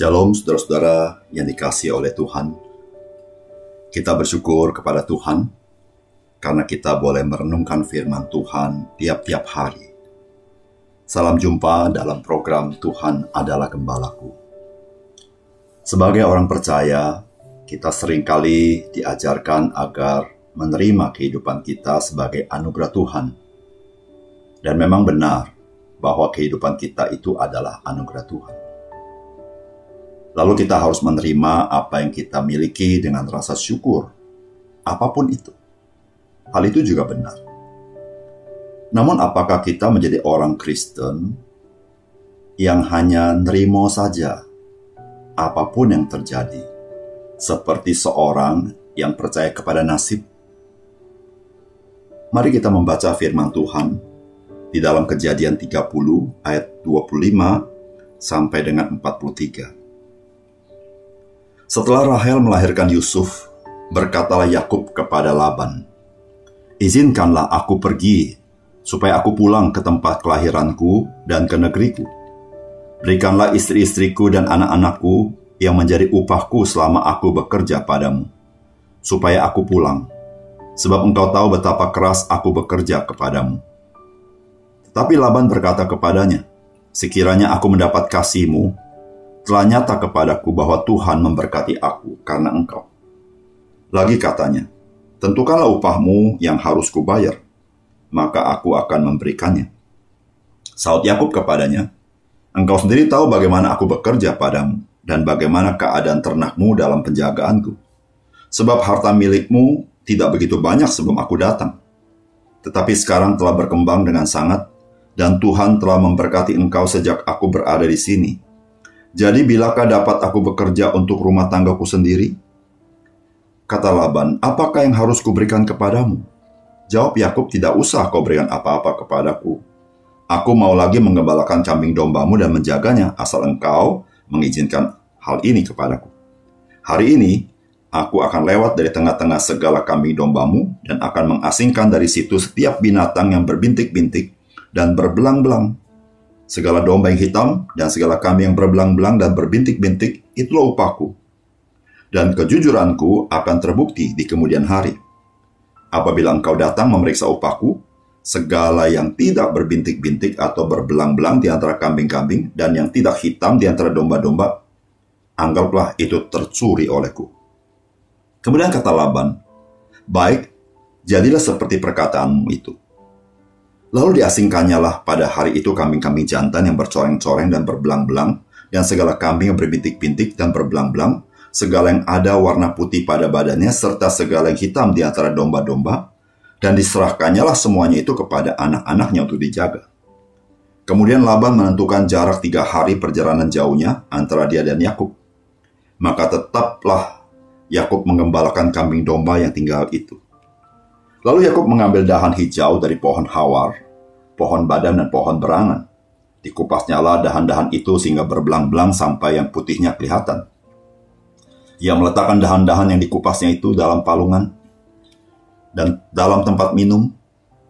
Shalom saudara-saudara yang dikasih oleh Tuhan. Kita bersyukur kepada Tuhan karena kita boleh merenungkan firman Tuhan tiap-tiap hari. Salam jumpa dalam program Tuhan adalah Gembalaku. Sebagai orang percaya, kita sering kali diajarkan agar menerima kehidupan kita sebagai anugerah Tuhan. Dan memang benar bahwa kehidupan kita itu adalah anugerah Tuhan. Lalu kita harus menerima apa yang kita miliki dengan rasa syukur, apa pun itu. Hal itu juga benar. Namun apakah kita menjadi orang Kristen yang hanya nerimo saja apa pun yang terjadi, seperti seorang yang percaya kepada nasib? Mari kita membaca firman Tuhan di dalam kejadian 30 ayat 25 sampai dengan 43. Setelah Rahel melahirkan Yusuf, berkatalah Yakub kepada Laban, "Izinkanlah aku pergi, supaya aku pulang ke tempat kelahiranku dan ke negeriku. Berikanlah istri-istriku dan anak-anakku yang menjadi upahku selama aku bekerja padamu, supaya aku pulang, sebab engkau tahu betapa keras aku bekerja kepadamu." Tetapi Laban berkata kepadanya, "Sekiranya aku mendapat kasihmu telah nyata kepadaku bahwa Tuhan memberkati aku karena engkau. Lagi katanya, tentukanlah upahmu yang harus kubayar, maka aku akan memberikannya. Saud Yakub kepadanya, Engkau sendiri tahu bagaimana aku bekerja padamu, dan bagaimana keadaan ternakmu dalam penjagaanku. Sebab harta milikmu tidak begitu banyak sebelum aku datang. Tetapi sekarang telah berkembang dengan sangat, dan Tuhan telah memberkati engkau sejak aku berada di sini, jadi bilakah dapat aku bekerja untuk rumah tanggaku sendiri? Kata Laban, apakah yang harus kuberikan kepadamu? Jawab Yakub, tidak usah kau berikan apa-apa kepadaku. Aku mau lagi mengembalakan kambing dombamu dan menjaganya, asal engkau mengizinkan hal ini kepadaku. Hari ini, aku akan lewat dari tengah-tengah segala kambing dombamu dan akan mengasingkan dari situ setiap binatang yang berbintik-bintik dan berbelang-belang segala domba yang hitam, dan segala kambing yang berbelang-belang dan berbintik-bintik, itulah upahku. Dan kejujuranku akan terbukti di kemudian hari. Apabila engkau datang memeriksa upahku, segala yang tidak berbintik-bintik atau berbelang-belang di antara kambing-kambing dan yang tidak hitam di antara domba-domba, anggaplah itu tercuri olehku. Kemudian kata Laban, Baik, jadilah seperti perkataanmu itu Lalu diasingkannya lah pada hari itu kambing-kambing jantan yang bercoreng-coreng dan berbelang-belang, dan segala kambing yang berbintik-bintik dan berbelang-belang, segala yang ada warna putih pada badannya, serta segala yang hitam di antara domba-domba, dan diserahkannya lah semuanya itu kepada anak-anaknya untuk dijaga. Kemudian Laban menentukan jarak tiga hari perjalanan jauhnya antara dia dan Yakub. Maka tetaplah Yakub mengembalakan kambing domba yang tinggal itu. Lalu Yakub mengambil dahan hijau dari pohon hawar, pohon badan dan pohon berangan. Dikupasnya lah dahan-dahan itu sehingga berbelang-belang sampai yang putihnya kelihatan. Ia meletakkan dahan-dahan yang dikupasnya itu dalam palungan dan dalam tempat minum,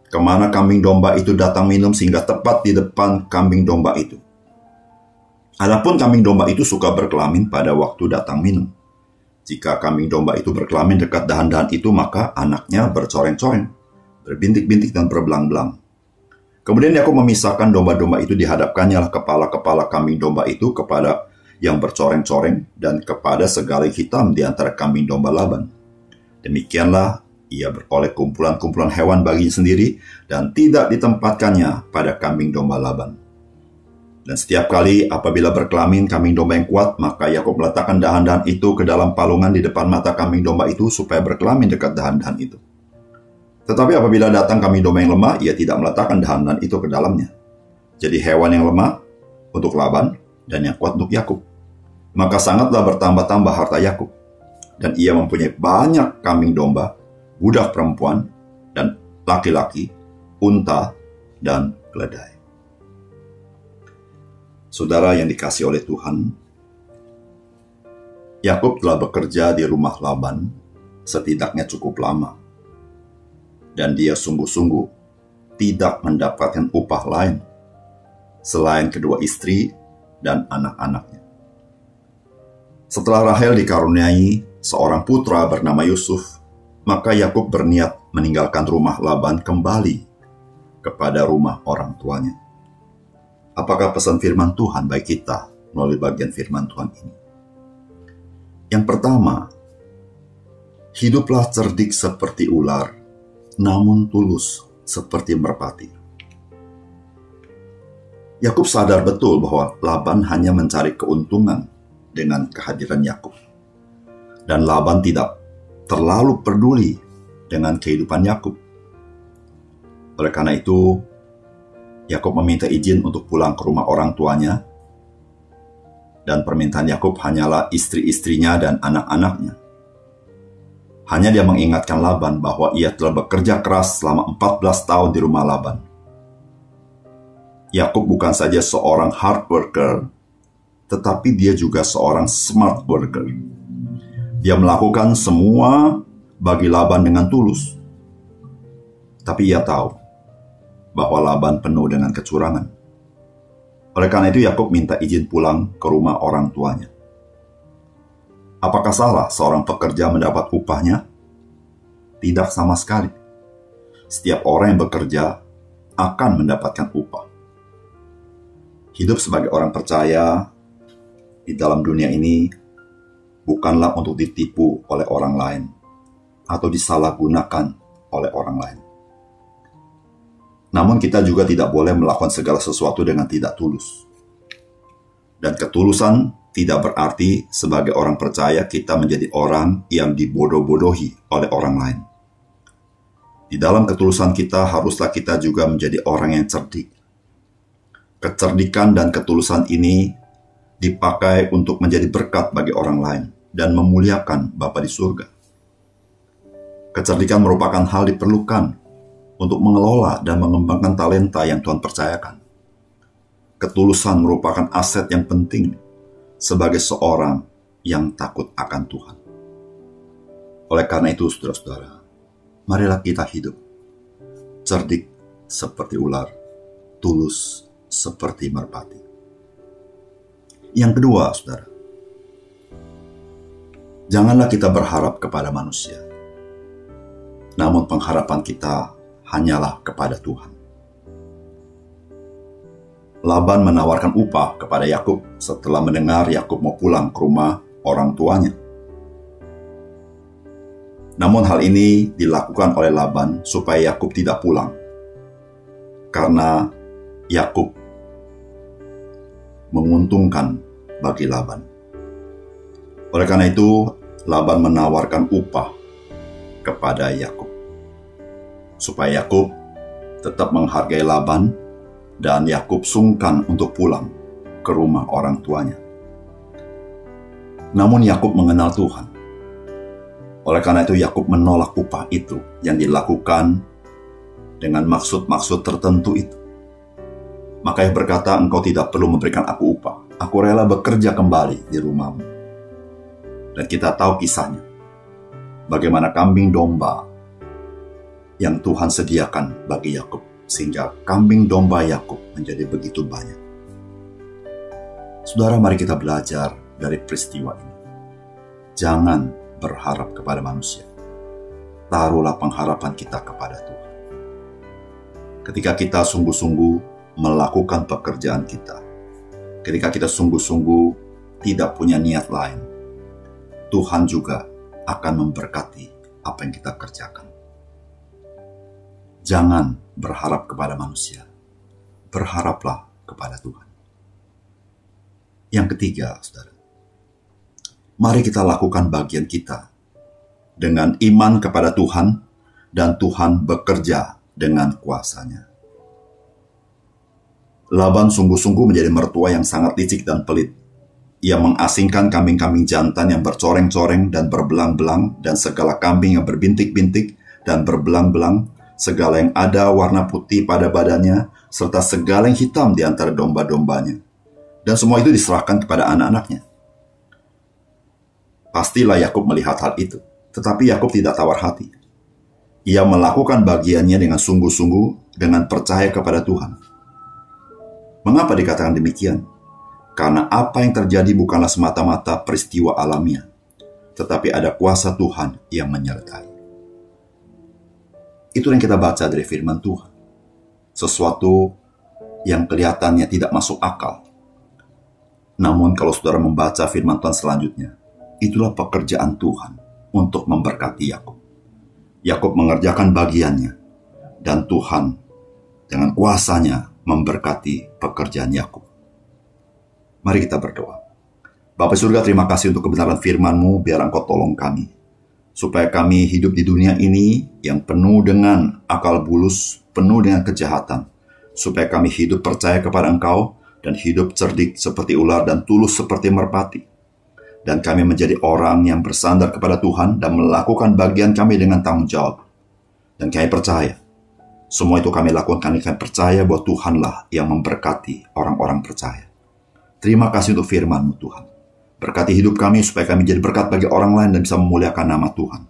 ke mana kambing domba itu datang minum sehingga tepat di depan kambing domba itu. Adapun kambing domba itu suka berkelamin pada waktu datang minum. Jika kambing domba itu berkelamin dekat dahan-dahan itu, maka anaknya bercoreng-coreng, berbintik-bintik dan berbelang-belang. Kemudian Yakub memisahkan domba-domba itu dihadapkannya lah kepala-kepala kambing domba itu kepada yang bercoreng-coreng dan kepada segala hitam di antara kambing domba Laban. Demikianlah ia beroleh kumpulan-kumpulan hewan baginya sendiri dan tidak ditempatkannya pada kambing domba Laban. Dan setiap kali apabila berkelamin kambing domba yang kuat, maka Yakub meletakkan dahan-dahan itu ke dalam palungan di depan mata kambing domba itu supaya berkelamin dekat dahan-dahan itu. Tetapi apabila datang kambing domba yang lemah, ia tidak meletakkan dahan-dahan itu ke dalamnya. Jadi hewan yang lemah untuk Laban dan yang kuat untuk Yakub. Maka sangatlah bertambah-tambah harta Yakub. Dan ia mempunyai banyak kambing domba, budak perempuan, dan laki-laki, unta, dan keledai. Saudara yang dikasih oleh Tuhan, Yakub telah bekerja di rumah Laban setidaknya cukup lama. Dan dia sungguh-sungguh tidak mendapatkan upah lain selain kedua istri dan anak-anaknya. Setelah Rahel dikaruniai seorang putra bernama Yusuf, maka Yakub berniat meninggalkan rumah Laban kembali kepada rumah orang tuanya. Apakah pesan firman Tuhan bagi kita melalui bagian firman Tuhan ini? Yang pertama, hiduplah cerdik seperti ular, namun tulus seperti merpati. Yakub sadar betul bahwa Laban hanya mencari keuntungan dengan kehadiran Yakub. Dan Laban tidak terlalu peduli dengan kehidupan Yakub. Oleh karena itu, Yakub meminta izin untuk pulang ke rumah orang tuanya, dan permintaan Yakub hanyalah istri-istrinya dan anak-anaknya. Hanya dia mengingatkan Laban bahwa ia telah bekerja keras selama 14 tahun di rumah Laban. Yakub bukan saja seorang hard worker, tetapi dia juga seorang smart worker. Dia melakukan semua bagi Laban dengan tulus. Tapi ia tahu bahwa Laban penuh dengan kecurangan. Oleh karena itu Yakub minta izin pulang ke rumah orang tuanya. Apakah salah seorang pekerja mendapat upahnya? Tidak sama sekali. Setiap orang yang bekerja akan mendapatkan upah. Hidup sebagai orang percaya di dalam dunia ini bukanlah untuk ditipu oleh orang lain atau disalahgunakan oleh orang lain. Namun kita juga tidak boleh melakukan segala sesuatu dengan tidak tulus. Dan ketulusan tidak berarti sebagai orang percaya kita menjadi orang yang dibodoh-bodohi oleh orang lain. Di dalam ketulusan kita haruslah kita juga menjadi orang yang cerdik. Kecerdikan dan ketulusan ini dipakai untuk menjadi berkat bagi orang lain dan memuliakan Bapa di surga. Kecerdikan merupakan hal diperlukan untuk mengelola dan mengembangkan talenta yang Tuhan percayakan. Ketulusan merupakan aset yang penting sebagai seorang yang takut akan Tuhan. Oleh karena itu, saudara-saudara, marilah kita hidup cerdik seperti ular, tulus seperti merpati. Yang kedua, saudara, janganlah kita berharap kepada manusia, namun pengharapan kita hanyalah kepada Tuhan. Laban menawarkan upah kepada Yakub setelah mendengar Yakub mau pulang ke rumah orang tuanya. Namun hal ini dilakukan oleh Laban supaya Yakub tidak pulang. Karena Yakub menguntungkan bagi Laban. Oleh karena itu, Laban menawarkan upah kepada Yakub. Supaya Yakub tetap menghargai Laban dan Yakub sungkan untuk pulang ke rumah orang tuanya. Namun Yakub mengenal Tuhan. Oleh karena itu Yakub menolak upah itu yang dilakukan dengan maksud-maksud tertentu itu. Maka ia berkata, engkau tidak perlu memberikan aku upah. Aku rela bekerja kembali di rumahmu. Dan kita tahu kisahnya. Bagaimana kambing domba yang Tuhan sediakan bagi Yakub sehingga kambing domba Yakub menjadi begitu banyak. Saudara, mari kita belajar dari peristiwa ini. Jangan berharap kepada manusia. Taruhlah pengharapan kita kepada Tuhan. Ketika kita sungguh-sungguh melakukan pekerjaan kita. Ketika kita sungguh-sungguh tidak punya niat lain, Tuhan juga akan memberkati apa yang kita kerjakan. Jangan berharap kepada manusia, berharaplah kepada Tuhan. Yang ketiga, saudara, mari kita lakukan bagian kita dengan iman kepada Tuhan, dan Tuhan bekerja dengan kuasanya. Laban sungguh-sungguh menjadi mertua yang sangat licik dan pelit. Ia mengasingkan kambing-kambing jantan yang bercoreng-coreng dan berbelang-belang dan segala kambing yang berbintik-bintik dan berbelang-belang, segala yang ada warna putih pada badannya, serta segala yang hitam di antara domba-dombanya. Dan semua itu diserahkan kepada anak-anaknya. Pastilah Yakub melihat hal itu, tetapi Yakub tidak tawar hati. Ia melakukan bagiannya dengan sungguh-sungguh dengan percaya kepada Tuhan Mengapa dikatakan demikian? Karena apa yang terjadi bukanlah semata-mata peristiwa alamiah, tetapi ada kuasa Tuhan yang menyertai. Itu yang kita baca dari firman Tuhan. Sesuatu yang kelihatannya tidak masuk akal. Namun kalau saudara membaca firman Tuhan selanjutnya, itulah pekerjaan Tuhan untuk memberkati Yakub. Yakub mengerjakan bagiannya, dan Tuhan dengan kuasanya memberkati pekerjaan Yakub. Mari kita berdoa. Bapak surga terima kasih untuk kebenaran firman-Mu, biar Engkau tolong kami. Supaya kami hidup di dunia ini yang penuh dengan akal bulus, penuh dengan kejahatan. Supaya kami hidup percaya kepada Engkau dan hidup cerdik seperti ular dan tulus seperti merpati. Dan kami menjadi orang yang bersandar kepada Tuhan dan melakukan bagian kami dengan tanggung jawab. Dan kami percaya, semua itu kami lakukan karena kami percaya bahwa Tuhanlah yang memberkati orang-orang percaya. Terima kasih untuk firman-Mu Tuhan. Berkati hidup kami supaya kami jadi berkat bagi orang lain dan bisa memuliakan nama Tuhan.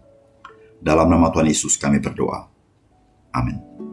Dalam nama Tuhan Yesus kami berdoa. Amin.